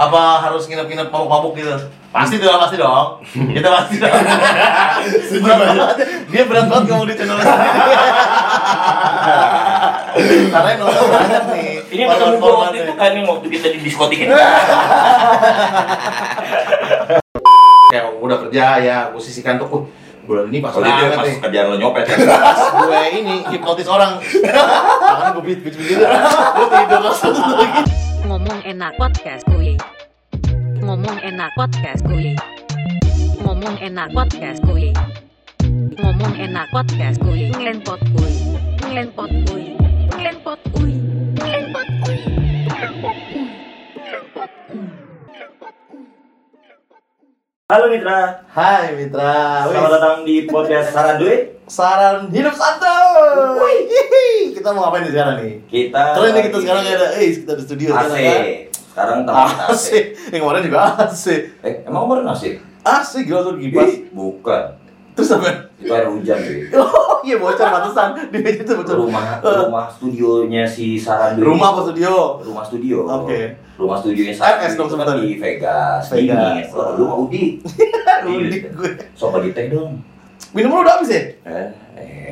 Apa harus nginep-nginep mabuk-mabuk gitu? Pasti dong, pasti dong. Kita pasti dong. berat banget. Dia berat banget ngomong di channel. Karena yang nonton banyak nih. Ini ketemu gua waktu itu kan yang waktu kita di diskotik ini. Kayak udah kerja ya, aku sisihkan tuh. Uh, bulan ini pas Kalau itu banget pas nih. kerjaan lo nyopet kan. Pas gue ini hipnotis orang. Tangan gue beat beat gitu. Gue tidur langsung lagi. Ngomong enak podcast kuy. Ngomong enak podcast kuy. Ngomong enak podcast kuy. Ngomong enak podcast kuy. Ngelenpot kuy. Ngelenpot kuy. Ngelenpot kuy. Ngelenpot kuy. Halo Mitra, Hai Mitra. Selamat datang di podcast Saran Dwi. Saran hidup santuy. Hihi. Kita mau ngapain nih sekarang nih? Kita Keren nih kita sekarang ada, eh kita di studio AC. Sekarang? Sekarang tempat AC. Yang kemarin juga AC. Eh, emang kemarin AC? AC gila tuh kipas. Bukan. Terus apa? Itu air hujan, Dwi. Oh iya bocor pantesan. Di meja itu bocor. Rumah Eh, rumah studionya si Saran. Rumah apa studio? Rumah studio. Oke. Rumah studionya Saran RS dong kan sebentar. di Vegas. Vegas. Oh, lu mau Udi. Udik gue. Sobat di teh dong. Minuman udah habis ya? Eh,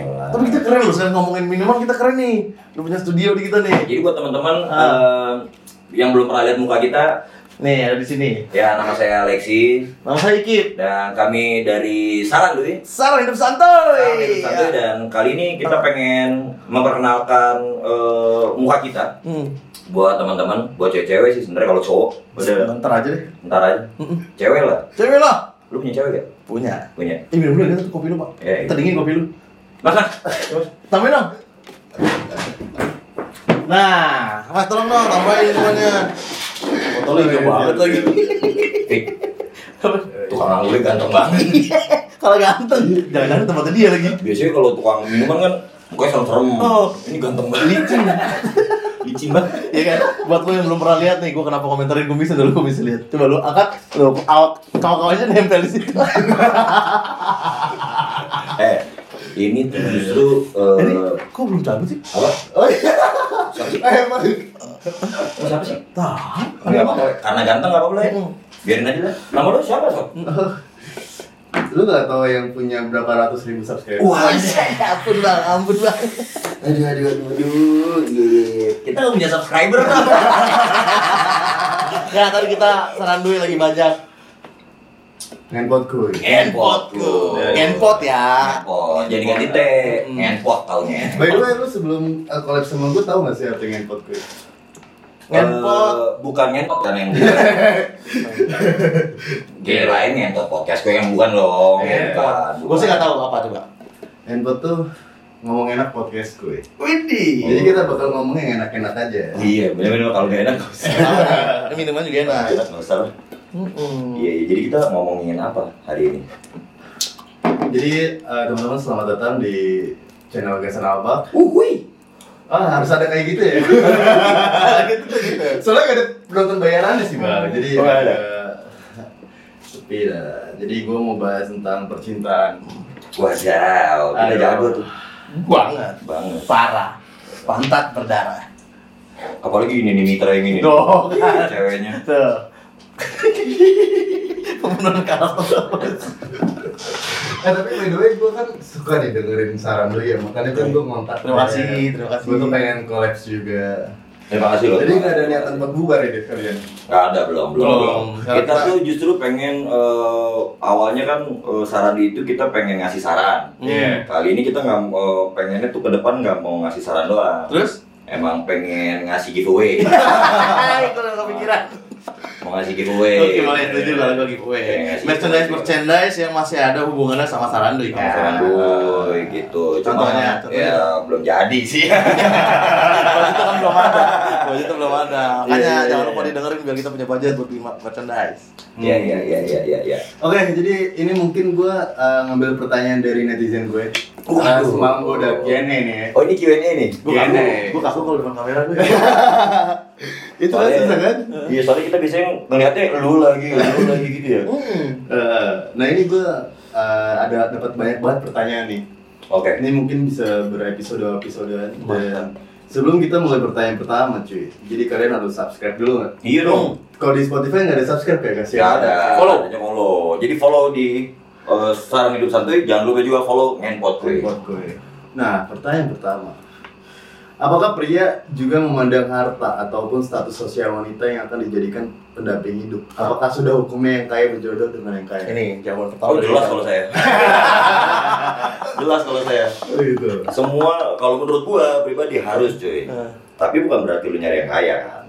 elah. Tapi kita keren loh, sekarang ngomongin minuman kita keren nih. Lu punya studio di kita nih. Jadi buat teman-teman Ah. eh, yang belum pernah lihat muka kita, Nih, ada di sini. ya nama saya Alexi Nama saya Ikip. dan kami dari Saran Dwi. Saran hidup santuy. Saran Hidup Santuy, dan kali ini kita pengen memperkenalkan eh, muka kita Hmm. buat teman-teman, buat cewek-cewek sih sebenarnya kalau cowok udah Bentar aja deh. ntar aja. Mm-mm. Cewek lah. Cewek lah. Lu punya cewek gak? Punya. Punya. Eh minum dulu kopi lu, Pak. Ya, Kita dingin kopi lu. Mas, mas. Mas. Tambahin dong. Nah, mas tolong dong tambahin semuanya. Botolnya hijau banget lagi. Tukang anggurnya ganteng banget. Kalau ganteng, jangan-jangan tempatnya dia lagi. Biasanya kalau tukang minuman kan mukanya serem-serem. Oh. Ini ganteng banget. Licin. Licin banget. Iya kan? Buat lo yang belum pernah lihat nih, gua kenapa komentarin kumisnya dulu kumis lihat. Coba lu angkat, lu awak kawan-kawannya nempel di situ. Eh, ini tuh justru Ini eh kok belum cabut sih? apa? Oh iya. Siapa sih? Eh, emang. Lu siapa sih? Apa-apa. Karena ganteng enggak apa-apa ya. Biarin aja lah. Nama lu siapa, Sob? Lu gak tau yang punya berapa ratus ribu subscriber? Wah, ampun bang, ampun bang. aduh aduh aduh aduh. Iya. Kita nggak punya subscriber? Ya tadi kita saran dulu lagi banyak. Handphone kuy. Handphone ya. Oh, jadi ganti T. Hmm. Handphone taunya. By the way, lu sebelum uh, collab sama gue tau gak sih arti handphone kuy? Handphone. Eh, bukan ngentot kan yang Gaya lain ngentot podcast gue yang bukan loh. Iya. Bukan. Gue sih nggak tahu apa coba. Handphone tuh ngomong enak podcast kuy Widih. Jadi kita bakal ngomong yang enak-enak aja Iya, bener-bener kalau gak enak usah. Ini minuman juga enak. Enak nggak usah. Iya, iya. jadi kita ngomongin apa hari ini? Jadi uh, teman-teman selamat datang di channel Gasan Alba Uhui. Ah harus ada kayak gitu ya? gitu tuh gitu. Soalnya gak ada penonton bayarannya sih bang Jadi Oh, ada. uh, sepi lah Jadi gue mau bahas tentang percintaan Wadaw, kita Aduh. jago tuh. Banget. Banget. Parah. Pantat berdarah. Apalagi ini nih mitra yang ini. Tuh. Ceweknya. Tuh. Pembunuhan karakter. Eh tapi by the way gue kan suka nih dengerin saran lu ya Makanya kan gue ngontak Terima kasih, terima kasih. Gue tuh pengen collabs juga Terima kasih loh. Jadi gak ada niatan buat bubar ya kalian? Nggak ada belum belum. Kita tuh justru pengen eh, awalnya kan eh, saran di itu kita pengen ngasih saran. Iya. Kali ini kita nggak eh, pengennya tuh ke depan nggak mau ngasih saran doang. Terus? Emang pengen ngasih giveaway. Gue udah kepikiran. Mau ngasih giveaway. Oke, boleh setuju kalau gue giveaway. ngasih Merchandise giveaway. merchandise yang masih ada hubungannya sama Saranduy Sama kan. Saranduy gitu. Contohnya, contohnya. ya belum jadi sih. Kalau itu kan belum ada. Kalau itu belum ada. Makanya Iya, iya, jangan iya. lupa didengerin biar kita punya budget buat beli merchandise. Iya iya iya iya iya. iya. Oke, jadi ini mungkin gue uh, ngambil pertanyaan dari netizen gue Semalam gue udah Q&A nih ya Oh ini Q&A nih. Gue kaku, Gini. gue kaku kalau depan kamera gue. Itu kan susah kan? Iya soalnya kita biasanya ngeliatnya lu lagi, lu lagi gitu ya. Hmm. Eh, nah ini gue uh, ada dapat banyak banget pertanyaan nih Oke. Ini mungkin bisa berepisode episode dan Sebelum kita mulai pertanyaan pertama cuy Jadi kalian harus subscribe dulu nggak? Iya dong. Kalau di Spotify nggak ada subscribe ya kasih Gak ada. Follow. Jadi follow di eh, saran hidup santuy. Jangan lupa juga follow ngenpot gue. Nah, pertanyaan pertama. Apakah pria juga memandang harta ataupun status sosial wanita yang akan dijadikan pendamping hidup? Apakah sudah hukumnya yang kaya berjodoh dengan yang kaya? Ini jawaban Oh pertama. jelas kalau saya. jelas kalau saya. Oh, gitu. Semua kalau menurut gua pribadi harus cuy. Tapi bukan berarti lu nyari yang kaya kan.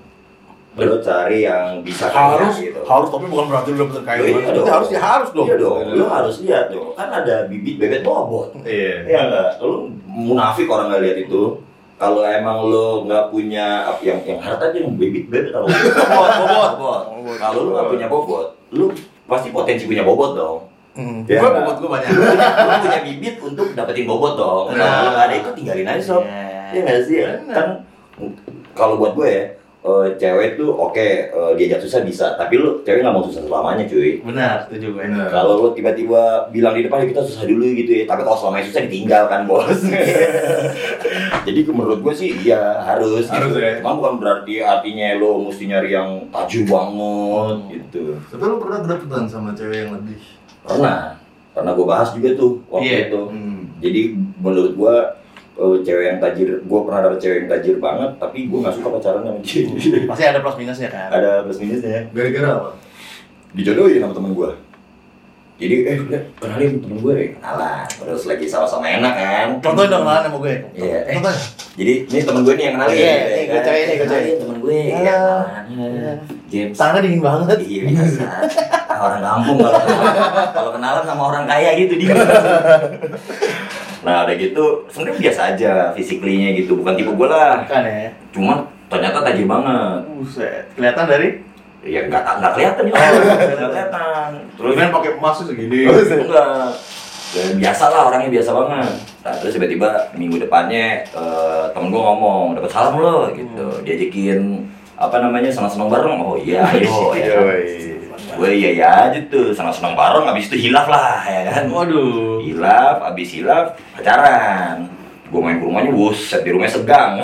Lu cari yang bisa kaya harus gitu. harus tapi bukan berarti lu dapetin kayak Iya dong. harus ya harus dong Iya dong. Lu harus lihat dong. Kan ada bibit bebet bobot. Iya. Iya enggak? Lu munafik orang nggak lihat itu. Kalau emang lu nggak punya yang yang harta aja yang bibit bebet kalau bobot bobot bobot. Kalau lu nggak punya bobot, lu pasti potensi punya bobot dong. hmm. Iya, gue bobot gue banyak lu punya bibit untuk dapetin bobot dong. Nah. lu nggak ada itu tinggalin aja sob. Iya. Iya nggak sih? Kan kalau buat gue ya, eh, cewek tuh oke eh, diajak susah bisa, tapi lu cewek nggak mau susah selamanya cuy. benar setuju gue Benar. Kalau lu tiba-tiba bilang di depan "Ya, kita susah dulu gitu ya, tapi kalau selamanya susah ditinggal kan bos. Jadi menurut gue sih iya harus. Harus gitu. ya. Cuma bukan berarti artinya lo mesti nyari yang tajam banget gitu. Tapi lu pernah kedapetan sama cewek yang lebih? Pernah, pernah gue bahas juga tuh waktu Iya. itu. Hmm. Jadi menurut gua eh, cewek yang tajir, gua pernah dapet cewek yang tajir banget, tapi gua nggak suka pacaran sama dia. pasti ada plus minusnya kan Ada plus minusnya. Gara-gara apa? Dijodohin sama temen gua. Jadi eh kenalin temen gue, kenalan. Terus lagi sama-sama enak kan. contohin dong kenalan sama gue Iya. Eh, contohin jadi ini temen gue nih yang kenalin. Iya, nih, ya gue cewek nih, gue Kenalin cewek. temen gue. Halo. Iya. kenalan. James. tangannya dingin banget Iya biasa. Orang kampung kalau kalau kenalan sama orang kaya gitu dia. Nah udah gitu, sebenarnya biasa aja fisiklinya gitu, bukan tipe gue lah. kan ya Cuman ternyata tajir banget. buset kelihatan dari Ya nggak nggak kelihatan ya, Oh. nggak kelihatan. Terus Kemudian pakai emas segini enggak. Ya, biasa lah orangnya biasa banget. Nah, terus tiba-tiba minggu depannya eh, temen gue ngomong dapat salam lo gitu, diajakin apa namanya senang-senang bareng. Oh iya, ayo ya. Gue iya ya aja tuh senang-senang bareng, habis itu hilaf lah ya kan. waduh. Hilaf, habis hilaf pacaran. Gue main ke rumahnya, buset di rumahnya segang.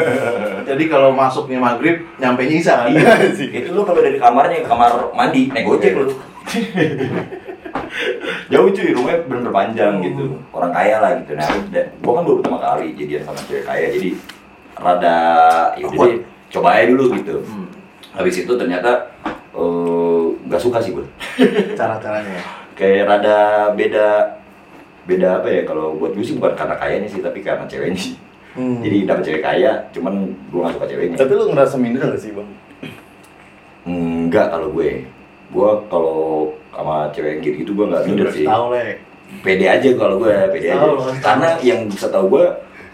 jadi kalau masuknya maghrib nyampe isa kan? Itu lu kalau dari kamarnya ke kamar mandi naik gojek lu. Jauh cuy rumahnya bener panjang gitu. Orang kaya lah gitu. Nah dan gua kan baru pertama kali jadian sama cewek kaya jadi rada ya udah deh coba aja dulu gitu. Hmm. habis itu ternyata eh, nggak suka sih gue cara-caranya kayak rada beda beda apa ya kalau buat gue sih bukan karena kayanya sih tapi karena ceweknya sih Hmm. jadi dapet cewek kaya cuman gue gak suka ceweknya Tapi lu ngerasa minder gak sih bang? Enggak kalau gue. Gue kalau sama cewek yang gitu gitu gue nggak minder sih. tahu lek Pede aja kalau gue, pede aja. Karena yang bisa tahu gue,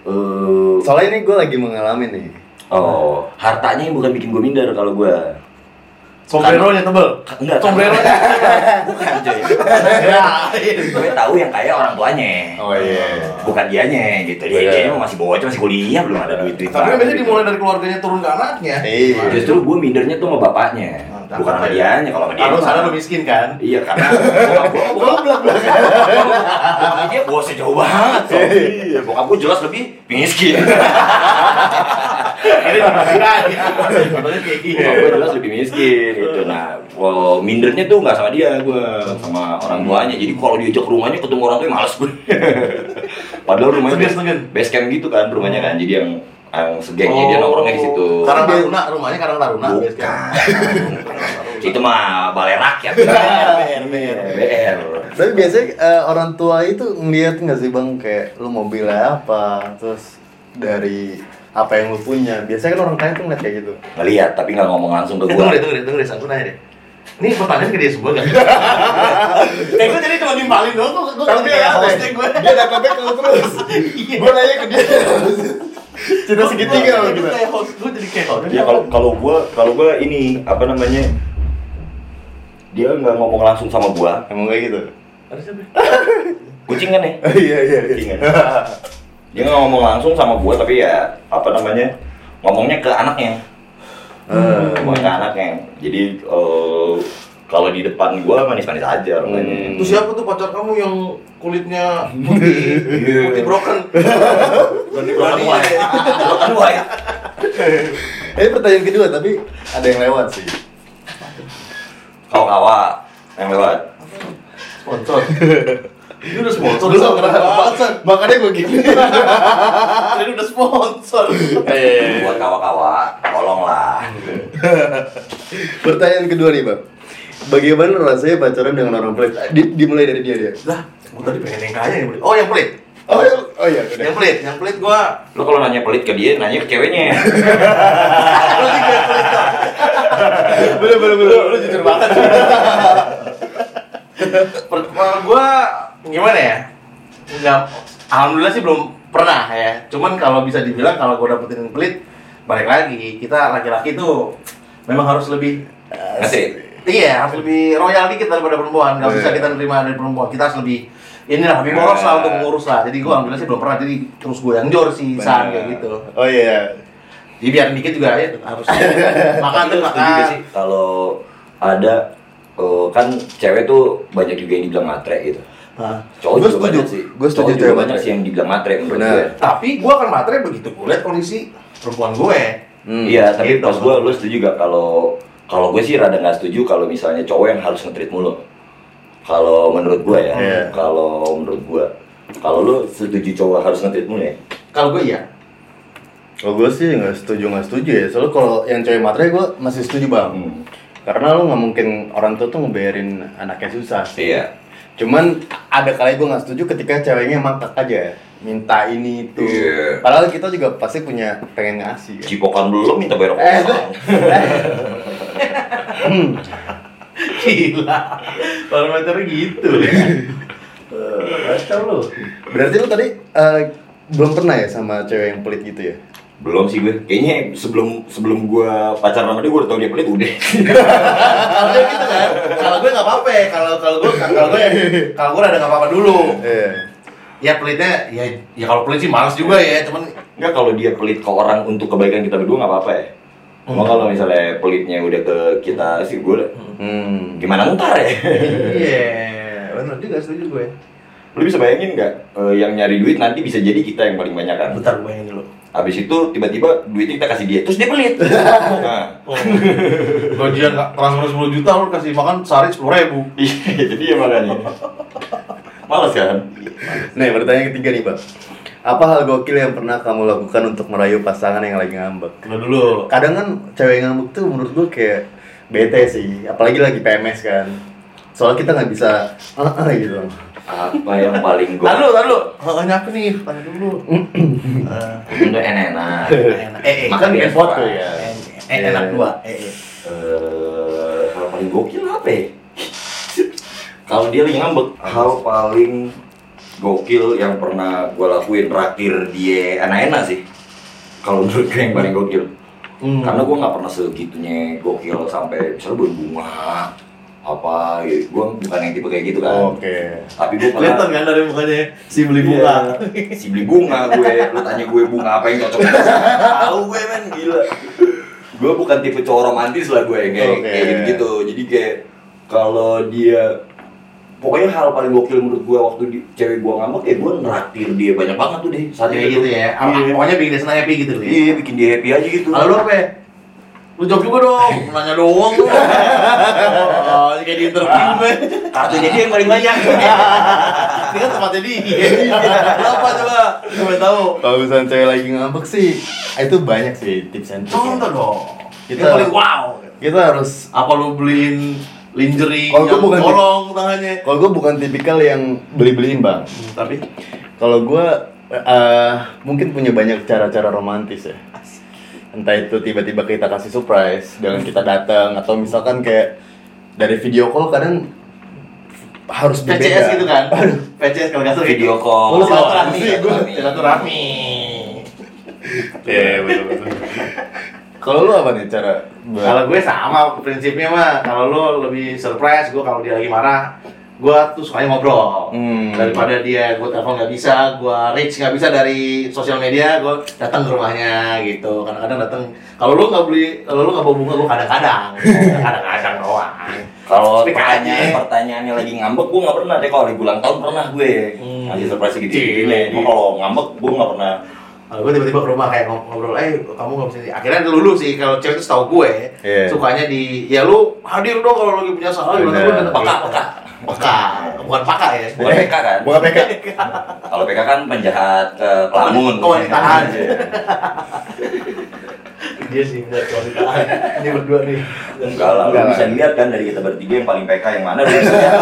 eh Soalnya ini gue lagi mengalami nih oh hartanya yang bukan bikin gue minder kalau gue. Sombrero nya tebel Enggak. sombrero bukan coy. ya gue tahu yang kaya orang tuanya. Oh iya Bukan dianya gitu. Dia dia masih bocah masih kuliah belum ada duit duit. tapi kan biasanya dimulai dari keluarganya turun ke anaknya Iya Justru gue mindernya tuh sama bapaknya, bukan sama dianya. Kalau sama dia, Kalau sana lu miskin kan Iya karena bokap gua bokap bokap dia bosnya jauh banget. Iya, bokap gua jelas lebih miskin. ini kayak gini gua jelas lebih miskin gitu. Nah, mindernya tuh nggak sama dia gua sama orang tuanya. Jadi kalau diajak ke rumahnya ketemu orang tuanya males gue. Padahal rumahnya base, base camp gitu kan rumahnya kan. Jadi yang yang segengnya dia nongkrongnya di situ. Karang Taruna, rumahnya Karang Taruna. Bukan. Itu mah balai rakyat. BR, BR. BR. Tapi biasanya eh, orang tua itu ngeliat nggak sih bang kayak lu mobilnya apa, terus dari apa yang lu punya. Biasanya kan orang kaya tuh ngeliat kayak gitu. Ngeliat tapi nggak ngomong langsung ke Eh, gua. tunggu deh, tunggu deh, tunggu deh, satu nanya deh. Ini pertanyaan ke dia semua gak? Kayak gue jadi cuma nimbalin doang, gue gue Tapi kayak dia hostnya gue Dia dapat kalau terus. Iya. Gue nanya ke dia. Cinta segitiga Gue loh kita. kayak host, gue jadi kayak host Ya kalau kalau gua kalau gua ini apa namanya dia nggak ngomong langsung sama gua Emang kayak gitu. Ada siapa? kucing kan ya Iya iya kucing kan dia nggak ngomong langsung sama gua tapi ya apa namanya ngomongnya ke anaknya Hmm. ngomongnya ke anaknya jadi eh, kalau di depan gua manis-manis aja orangnya Hmm. Itu siapa tuh pacar kamu yang kulitnya putih, Iya. putih broken? Berani berani. Broken white. Ini pertanyaan kedua tapi ada yang lewat sih. Kau kawa yang lewat. Sponsor. Ini udah sponsor. Belum pernah Bangsat. Makanya gue gini. Ini udah sponsor. Buat kawa-kawa, tolonglah. Pertanyaan kedua nih bang. Bagaimana rasanya pacaran dengan orang pelit? Di- dimulai dari dia dia. Lah, gua tadi pengen yang kaya yang pelit. Oh, yang pelit. Oh ya, oh iya udah. Yang pelit, yang pelit gua Lu kalau nanya pelit ke dia, nanya ke ceweknya. Lu juga yang pelit dong. Belum belum belum. Lu jujur banget. Per- Kalau gua gimana ya? Enggak Alhamdulillah sih belum pernah ya. Cuman kalau bisa dibilang kalau gua dapetin yang pelit, balik lagi kita laki-laki tuh memang harus lebih eh, Ngerti? Iya, harus lebih royal dikit daripada perempuan. Gak bisa Iya. kita terima dari perempuan. Kita harus lebih inilah lebih poros lah untuk mengurus lah. Jadi gua alhamdulillah sih belum pernah. Jadi terus gue yang jor sih, san kayak gitu. Oh iya. Jadi biar dikit juga ya harus makan tuh makan. kalau ada eh, kan cewek tuh banyak juga yang dibilang matre gitu. Cowok Gua juga setuju. banyak sih. Gua setuju Cowok juga banyak sih yang dibilang matre menurut Benar. gue. Tapi gua akan matre begitu gue lihat kondisi perempuan gue. Hmm. Iya, tapi Gitu. pas gue lu setuju gak kalau kalau gue sih rada nggak setuju kalau misalnya cowok yang harus nge-treat mulu. Kalau menurut gue ya, Iya. kalau menurut gue, kalau lu setuju cowok harus nge-treat mulu ya? Kalau gue iya. Kalau gue sih nggak setuju nggak setuju ya. Soalnya kalau yang cewek matre gue masih setuju bang. Hmm. Karena lu nggak mungkin orang tua tuh ngebayarin anaknya susah. Iya. Cuman ada kali gue nggak setuju ketika ceweknya mangkak aja minta ini itu. Iya. Padahal kita juga pasti punya pengen ngasih. Kan? Cipokan belum minta bayar Eh, kosan. Gila. Parameternya gitu. Kacau lu. Berarti lu tadi eh, belum pernah ya sama cewek yang pelit gitu ya? Belum sih gue. Kayaknya sebelum sebelum gue pacaran sama dia gue udah tau dia pelit udah. Kalau dia gitu kan, kalau gue nggak apa-apa. Kalau kalau gue kalau gue kalau gue ada nggak apa-apa dulu. Iya. Ya pelitnya ya ya kalau pelit sih males juga ya, cuman Enggak kalau dia pelit ke orang untuk kebaikan kita berdua nggak apa-apa ya. Cuma kalau misalnya pelitnya udah ke kita sih gue Hmm. gimana ntar ya? iya, benar juga setuju gue. Lu bisa bayangin nggak eh, yang nyari duit nanti bisa jadi kita yang paling banyak kan? Bentar gue bayangin dulu. Habis itu tiba-tiba duitnya kita kasih dia, terus dia pelit. nah, Oh. Gajian nggak transfer 10 juta lu kasih makan sehari 10 ribu. iya, jadi ya makanya. Males kan? Nih pertanyaan ketiga nih bang. Apa hal gokil yang pernah kamu lakukan untuk merayu pasangan yang lagi ngambek? Udah dulu. Kadang kan cewek ngambek tuh menurut gue kayak bete sih, apalagi lagi PMS kan. Soalnya kita nggak bisa ah ah gitu. Apa yang paling gue? Dulu, tahan dulu. Oh, apa nih? Tanya dulu. Eh, Udah enak. enak. Eh, eh, Makan kan di bikin foto tuh ya. ya. Eh, enak dua. Eh, eh. Eh, hal paling gokil apa ya? Kalau dia lagi ngambek, hal paling gokil yang pernah gue lakuin raktir dia enak-enak sih. Kalau menurut gue yang paling gokil. Hmm. Karena gue nggak pernah segitunya gokil sampai misalnya berbunga apa gitu. Gue bukan yang tipe kayak gitu kan. Oke. Tapi gue Kelihatan pernah kan dari mukanya si beli bunga. si beli bunga gue, lu tanya gue bunga apa yang cocok tahu gue men gila gue bukan tipe cowok romantis lah gue kayak Oke. kayak gitu gitu jadi kayak kalau dia pokoknya hal paling gokil menurut gue waktu di, cewek gue ngambek ya gue neraktir dia banyak banget tuh deh saat Kayak itu gitu ya. Iya. Pokoknya bikin dia senang happy gitu ya. iya bikin dia happy aja gitu Kalau lu apa ya? Lu jawab juga dong, nanya doang lu. Oh, kayak di interview gue. kartunya dia yang paling banyak Ini kan tempatnya dia. Lu apa coba? Gue tahu. Kalau misalnya cewek lagi ngambek sih, itu banyak sih tips and trick. Contoh dong. Kita- Yang paling wow. Kita harus Apa lu beliin lingerie yang bukan tip- bolong tangannya? kalau gue bukan tipikal yang beli-beliin bang. Tapi Kalau gue eh, mungkin punya banyak cara-cara romantis ya. Entah itu tiba-tiba kita kasih surprise dengan kita datang atau misalkan kayak dari video call kadang harus berbeda. PCS gitu kan? PCS kalau nggak salah video call Lu Silaturahmi, silaturahmi. Iya betul betul. Kalau lu apa nih cara? Kalau gue sama prinsipnya mah, kalau lu lebih surprise, gue kalau dia lagi marah, gue tuh sukanya ngobrol. Hmm. Daripada dia gue telepon nggak bisa, gue reach nggak bisa dari sosial media, gue datang ke rumahnya gitu. Kadang-kadang datang. Kalau lu nggak beli, kalau lu nggak bawa bunga, gue kadang-kadang, kadang-kadang doang. Kalau pertanyaan pertanyaannya lagi ngambek, gue nggak pernah deh. Kalau lagi ulang tahun pernah gue Hmm. ngasih surprise gitu. Cuma kalau ngambek, gue nggak pernah Kalau gue tiba-tiba ke rumah kayak ngob- ngobrol, eh kamu nggak bisa ini. Akhirnya lulu sih kalau cewek itu setahu gue Iya. sukanya di, ya lu hadir dong kalau lagi punya salah. gimana datang. Peka, peka. Peka, bukan paka ya. Bukan PK kan? Bukan PK. Kalau PK kan penjahat ke Kelamun. Oh, ditahan. Iya. Dia sih nggak kalau ditahan. Ini berdua nih. Enggak lah, lu Enggak bisa lihat kan dari kita bertiga yang paling PK yang mana lu bisa lihat.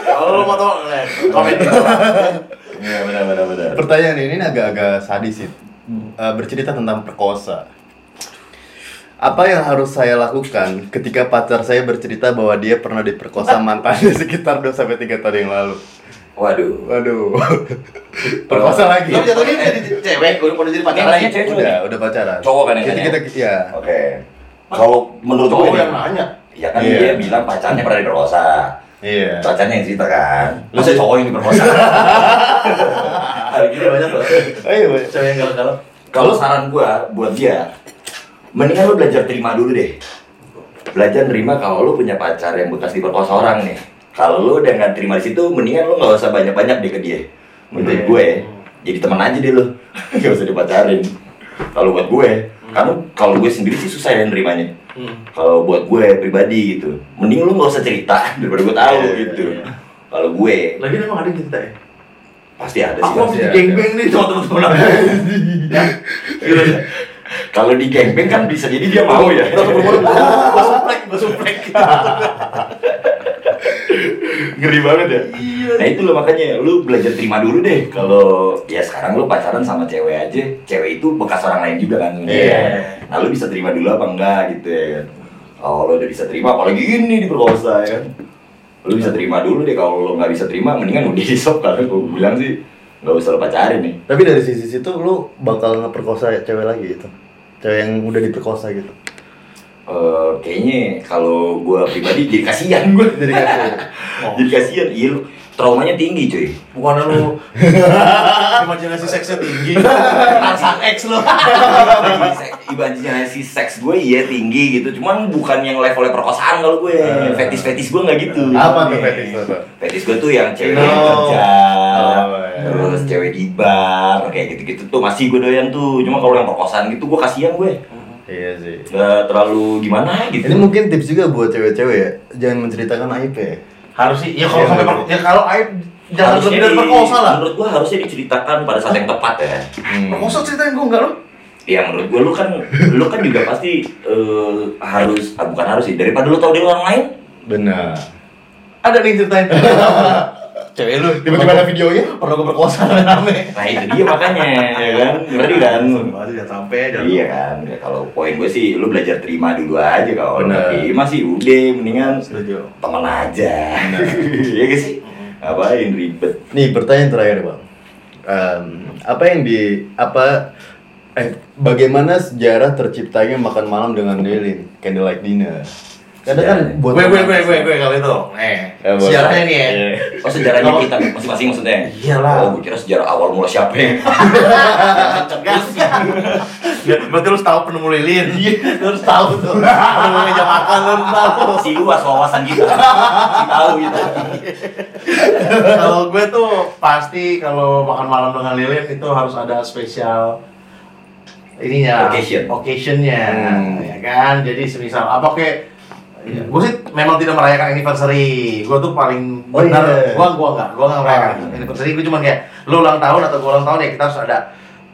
Kalau lu mau tau, eh, komen di bawah. Iya, benar benar benar. Pertanyaan ini agak-agak sadis sih. Eh, bercerita tentang perkosa. Apa yang harus saya lakukan ketika pacar saya bercerita bahwa dia pernah diperkosa mantannya sekitar 2 sampai 3 tahun yang lalu? Waduh. Waduh. perkosa lagi. Lu jatuhnya jadi cewek, udah udah jadi pacaran Ini lagi. nanya cewek Udah, udah pacaran. Cowok kan yang Jadi nanya? kita ya. Oke. Kalau menurut Cowok gue yang nanya. Ya kan Iya. dia bilang pacarnya pernah diperkosa. Iya. Pacarnya yang cerita kan. Lu sih cowok yang diperkosa. Hari gini banyak loh. Ayo, Boy. Cewek yang galau-galau. Kalau saran gua buat dia, mendingan lu belajar terima dulu deh. Belajar terima kalau lu punya pacar yang bekas diperkosa orang nih. Kalau lu udah nggak terima di situ, mendingan lu nggak usah banyak-banyak deh ke dia. Menurut Hmm. gue, jadi teman aja deh lu. Gak usah dipacarin. Kalau buat gue, karena kalau gue sendiri sih susah ya nerimanya. Hmm. Kalau buat gue pribadi gitu, mending lu nggak usah cerita daripada gue tahu Iya, iya, gitu. iya. Kalau gue Lagi emang ada yang cerita ya? pasti ada sih. Aku pasti di ada. geng-geng nih sama temen-temen aku. Gitu. Kalau di geng kan bisa jadi dia mau ya. Gue suplek, gue suplek. Ngeri banget ya. Nah itu loh makanya lu belajar terima dulu deh. Kalau ya sekarang lu pacaran sama cewek aja, cewek itu bekas orang lain juga kan. Iya. Nah lu bisa terima dulu apa enggak gitu ya kan. Oh lu udah bisa terima, apalagi ini diperkosa ya kan. Lu bisa terima dulu deh. Kalau lu nggak bisa terima, mendingan udah di stop karena gue bilang sih nggak usah lu pacarin nih. Tapi dari sisi situ lu bakal ngeperkosa cewek lagi gitu. Cewek yang udah diperkosa gitu. Eh, kayaknya kalau gua pribadi jadi kasihan gua Jadi kasihan. jadi kasihan iya lu traumanya tinggi cuy Bukan lu imajinasi seksnya tinggi. Rasa X lu. imajinasi seks gue iya tinggi gitu cuman bukan yang levelnya perkosaan kalau gue Eh. fetis fetis gue nggak gitu Apa tuh fetish lo tuh? fetis gue tuh yang cewek No. yang kerja Oh, iya. Terus cewek di bar kayak gitu gitu tuh masih gue doyan tuh cuma kalau yang perkosaan gitu gue kasihan gue Iya sih. Nggak terlalu gimana gitu Ini mungkin tips juga buat cewek-cewek ya. Jangan menceritakan aib ya. Harus sih, ya kalau Iya, sampai ya kalau aib jangan Harusnya lebih dari di- perkosa lah. menurut gue harusnya diceritakan pada saat yang tepat ya Hmm. Perkosa ceritain gue enggak lu? Ya menurut gue lu kan lu kan juga pasti eh, harus ah, bukan harus sih daripada lu tahu dari orang lain Benar. Ada nih ceritain. Cewek lu Tiba-tiba ada videonya. pernah gue perkosa rame-rame. Nah itu dia makanya, ya kan? Ngerti kan? Masih jangan sampai jangan. Iya kan? Ya, kalau poin gue sih, lu belajar terima dulu aja kalau nggak terima sih udah, mendingan Setuju. temen aja. Iya gak sih? Ngapain ribet? Nih pertanyaan terakhir bang. Em, apa yang di apa eh bagaimana sejarah terciptanya makan malam dengan lilin candlelight dinner? Kadang kan buat Gue gue gue gue gue kali itu. Eh, Ya, sejarahnya nih ya. Oh sejarahnya Kalau- kita masing-masing maksudnya? Iyalah. Oh gue kira sejarah awal mula siapa ya? Gas. Ya, berarti lu tahu penemu lilin. Iya, lu harus tahu tuh. Penemu meja makan lu tahu. si luas wawasan kita, si tahu kita. kalau gue tuh pasti kalau makan malam dengan lilin itu harus ada spesial ininya Occasion. occasionnya Hmm. ya kan jadi semisal apa kayak ya, gue sih memang tidak merayakan anniversary gue tuh paling Oh, benar iya. gue gue nggak gue nggak merayakan Ah. anniversary gue cuma kayak lu ulang tahun atau gue ulang tahun ya kita harus ada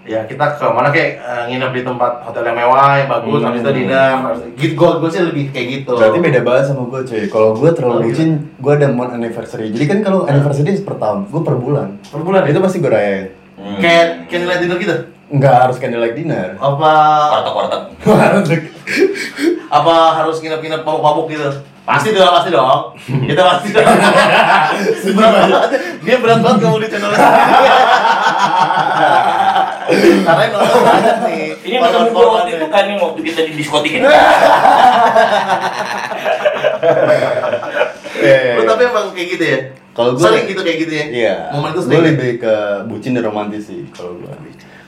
ya kita ke mana kayak eh, nginep di tempat hotel yang mewah yang bagus Hmm. habis itu dinner gitu gue gue sih lebih kayak gitu Berarti beda banget sama gue cuy. Kalau gue terlalu Oh, bucin, gue ada momen anniversary. Jadi kan kalau anniversary per tahun, gue per bulan. per bulan Itu pasti gue rayain. Hmm. kayak candlelight dinner gitu Nggak harus candlelight dinner. apa Warteg-warteg. apa harus nginep-nginep mabuk-mabuk gitu? Pasti dong, pasti dong. Kita pasti dong. berat banget. Dia berat banget kamu di channel Karena yang nonton banyak nih. Ini ketemu gue waktu itu kan yang waktu kita di diskotik ini. Iya, Lu tapi emang kayak gitu ya? Kalau gue sering gitu kayak gitu ya? Iya. Momen itu gue sering. lebih ke bucin dan romantis sih kalau gue.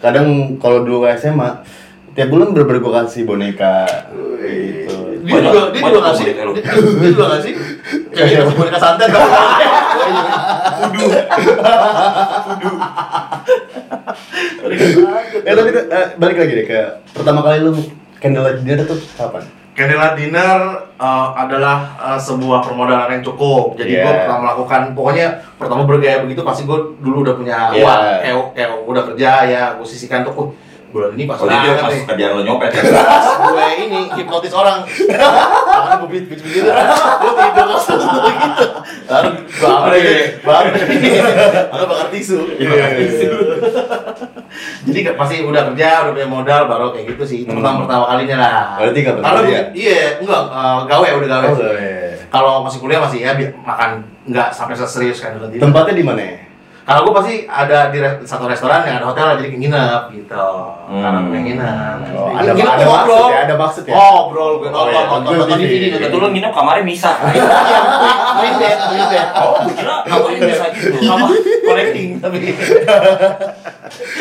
Kadang kalau dulu SMA, tiap bulan bener-bener gue kasih boneka gitu. Dia juga, dia juga ngasih. Dia dia juga ngasih. Kayak gitu boneka santet. Eh tapi eh, balik lagi deh ke pertama kali lu candlelight dinner tuh kapan? Candlelight dinner uh, adalah uh, sebuah permodalan yang cukup. Jadi Yeah. gue pernah melakukan, pokoknya pertama bergaya begitu pasti gue dulu udah punya Yeah. uang, kayak, kayak udah kerja ya, gue sisihkan tuh, "Uh, bulan ini pas Oh, jadi banget pas nih. kerjaan lo nyopet ya? gue ini hipnotis orang. Tangannya gue beat beat begitu gue tidur langsung gitu. Lalu gue ambil baru baru bakar tisu. Jadi kan pasti udah kerja udah punya modal baru kayak gitu sih. Itu pertama pertama kalinya lah. Berarti nggak pernah Karena gue- iya enggak eh, gawe udah gawe. Oh, kalau masih kuliah masih ya makan nggak sampai serius kan Tempatnya di mana? ya? Kalau gue pasti ada di res- satu restoran yang ada hotel jadi nginep gitu karena Hmm. pengen nginep Oh, ada ada- nginep ada tuh maksud ya, ada maksud ya? gue Oh, nonton iya, nonton gue nonton gini. DVD Itu lu nginep kamarnya bed main bed Oh, gue kira kamarnya bisa gitu. sama collecting tapi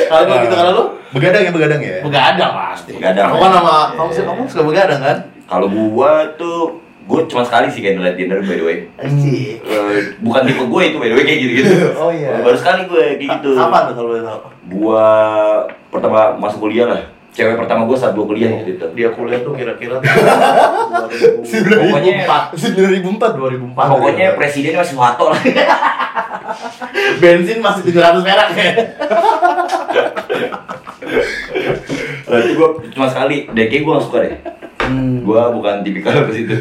kalau gue gitu kalau lu Begadang ya, begadang ya? begadang pasti Begadang. aku kan sama Iya. kamu sih kamu suka begadang kan Kalau gua tuh gue cuma sekali sih kayak ngeliat dinner by the way. Asik. Eh, bukan tipe gue itu by the way kayak gitu-gitu. Oh, iya. Baru sekali gue kayak gitu. apa tuh kalau boleh tahu Gua pertama masuk kuliah lah. Cewek pertama gua saat gua kuliah waktu itu. dia kuliah tuh kira-kira Pokoknya 2004 2004 pokoknya presiden masih Soeharto lah. bensin masih 700 perak ya Berarti gua cuma sekali. Deh kayak gua gak suka deh. Gua bukan tipikal ke situ.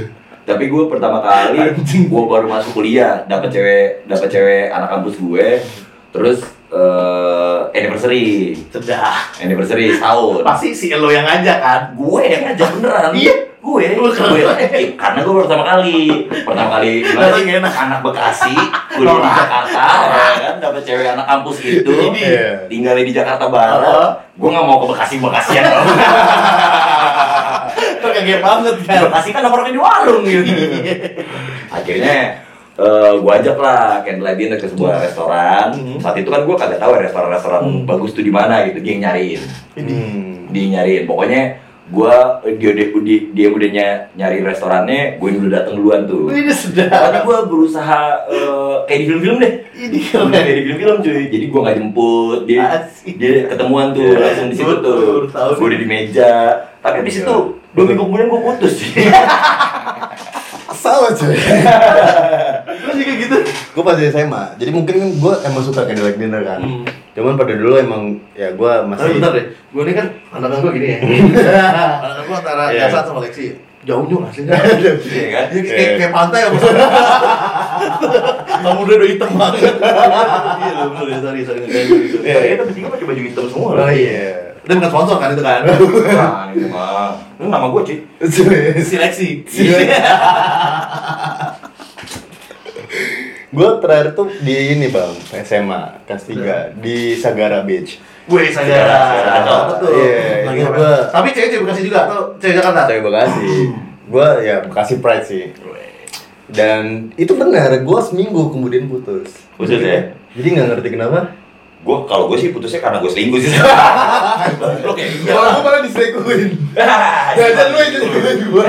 Tapi gue pertama kali gue baru masuk kuliah, dapet cewek, dapet cewek anak kampus gue, terus eh, anniversary, sudah. Anniversary setahun. pasti si lo yang ngajak kan? Gue yang ngajak beneran. Iya. gue. Gue banget. Iya, karena gue pertama kali. Pertama kali gimana Lagi sih enak. anak Bekasi kuliah di. Jakarta ya kan? Dapet cewek anak kampus gitu. Iya. tinggalnya di Jakarta Barat. Gue nggak mau ke Bekasi Bekasian terkaget banget di kan? Bekasi kan nongkrongnya di warung gitu. Akhirnya eh gue ajak lah candlelight dinner ke sebuah restoran. Hmm. saat itu kan gue kagak tahu ya restoran-restoran Hmm. bagus tuh di mana gitu. Dia yang nyariin. Hmm. dia nyariin. Pokoknya gua dia dia, dia, dia udah ny- nyari restorannya gue udah dateng duluan tuh. Ini sudah. Tapi gua berusaha eh, kayak di film-film deh. Ini kayak di film-film cuy. Jadi gua nggak jemput dia Asik. dia ketemuan tuh Iya, langsung di situ tuh. Gue udah di meja. Tapi abis Iya. Itu dua minggu kemudian gua putus sih Salah cuy. terus juga gitu gue pas SMA, jadi mungkin kan gue emang suka candlelight dinner kan. Hmm. Cuman pada dulu emang ya gue tapi masih. bentar deh gue ini kan pandangan gue gini ya pandangan gue antara Iya. Yasat sama Lexi jauh jauh aslinya Iya kan Jadi kayak, kayak pantai apa kamu udah udah hitam banget iya bener ya sorry sorry kayak gitu Iya. kita bertiga pakai baju hitam semua Oh iya. Itu bukan sponsor kan itu kan Nah, ini mah ini nama gue cuy seleksi gue terakhir tuh di ini bang SMA kelas 3 di Sagara Beach. Wih, Sagara. cocok betul. Iya, itu gua- Tapi cewek-cewek Bekasi juga atau cewek Jakarta? Cewek Bekasi. Gue ya Bekasi Pride sih. Dan itu benar, gue seminggu kemudian putus. Putus ya? Jadi nggak ngerti kenapa. Gue kalau gue sih putusnya karena gue selingkuh sih Lo kayak iya. gue malah diselingkuhin. Jangan lu yang diselingkuhin gue.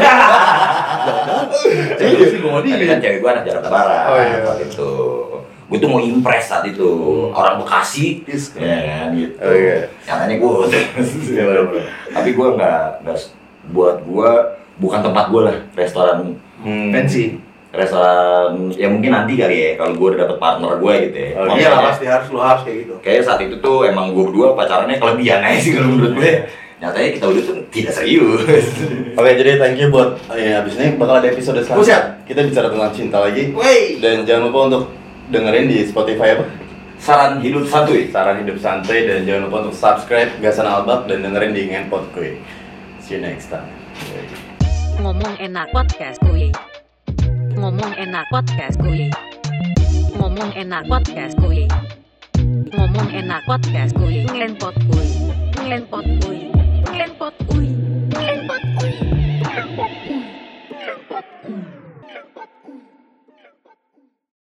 Cewek sih gue mau Tapi kan cewek gue anak Jakarta Barat Oh, iya. waktu itu gue tuh mau impress saat itu orang Bekasi Yes. ya kan gitu Oh, iya. caranya gue Iya, tapi gue nggak nggak buat gue bukan tempat gue lah restoran Hmm. Pensi. Restoran ya mungkin nanti kali ya kalau gue udah dapet partner gue gitu ya Oh, Iya lah pasti harus lo harus kayak gitu. Kayaknya saat itu tuh emang gue berdua pacarannya kelebihan aja sih kalau menurut gue. Nyatanya kita udah tuh tidak serius. Oke, jadi thank you buat ya abis ini bakal ada episode Oh, selanjutnya. Kita bicara tentang cinta lagi. Wey. Dan jangan lupa untuk dengerin di Spotify apa? Saran hidup santuy. Saran hidup santai dan jangan lupa untuk subscribe Gasan Albak dan dengerin di Ngenpot Kuy. See you next time. Ngomong enak podcast kuy. Ngomong enak podcast kuy. Ngomong enak podcast kuy. Ngomong enak podcast kuy. Ngelenpot kuy. Ngelenpot kuy. Ngelenpot kuy.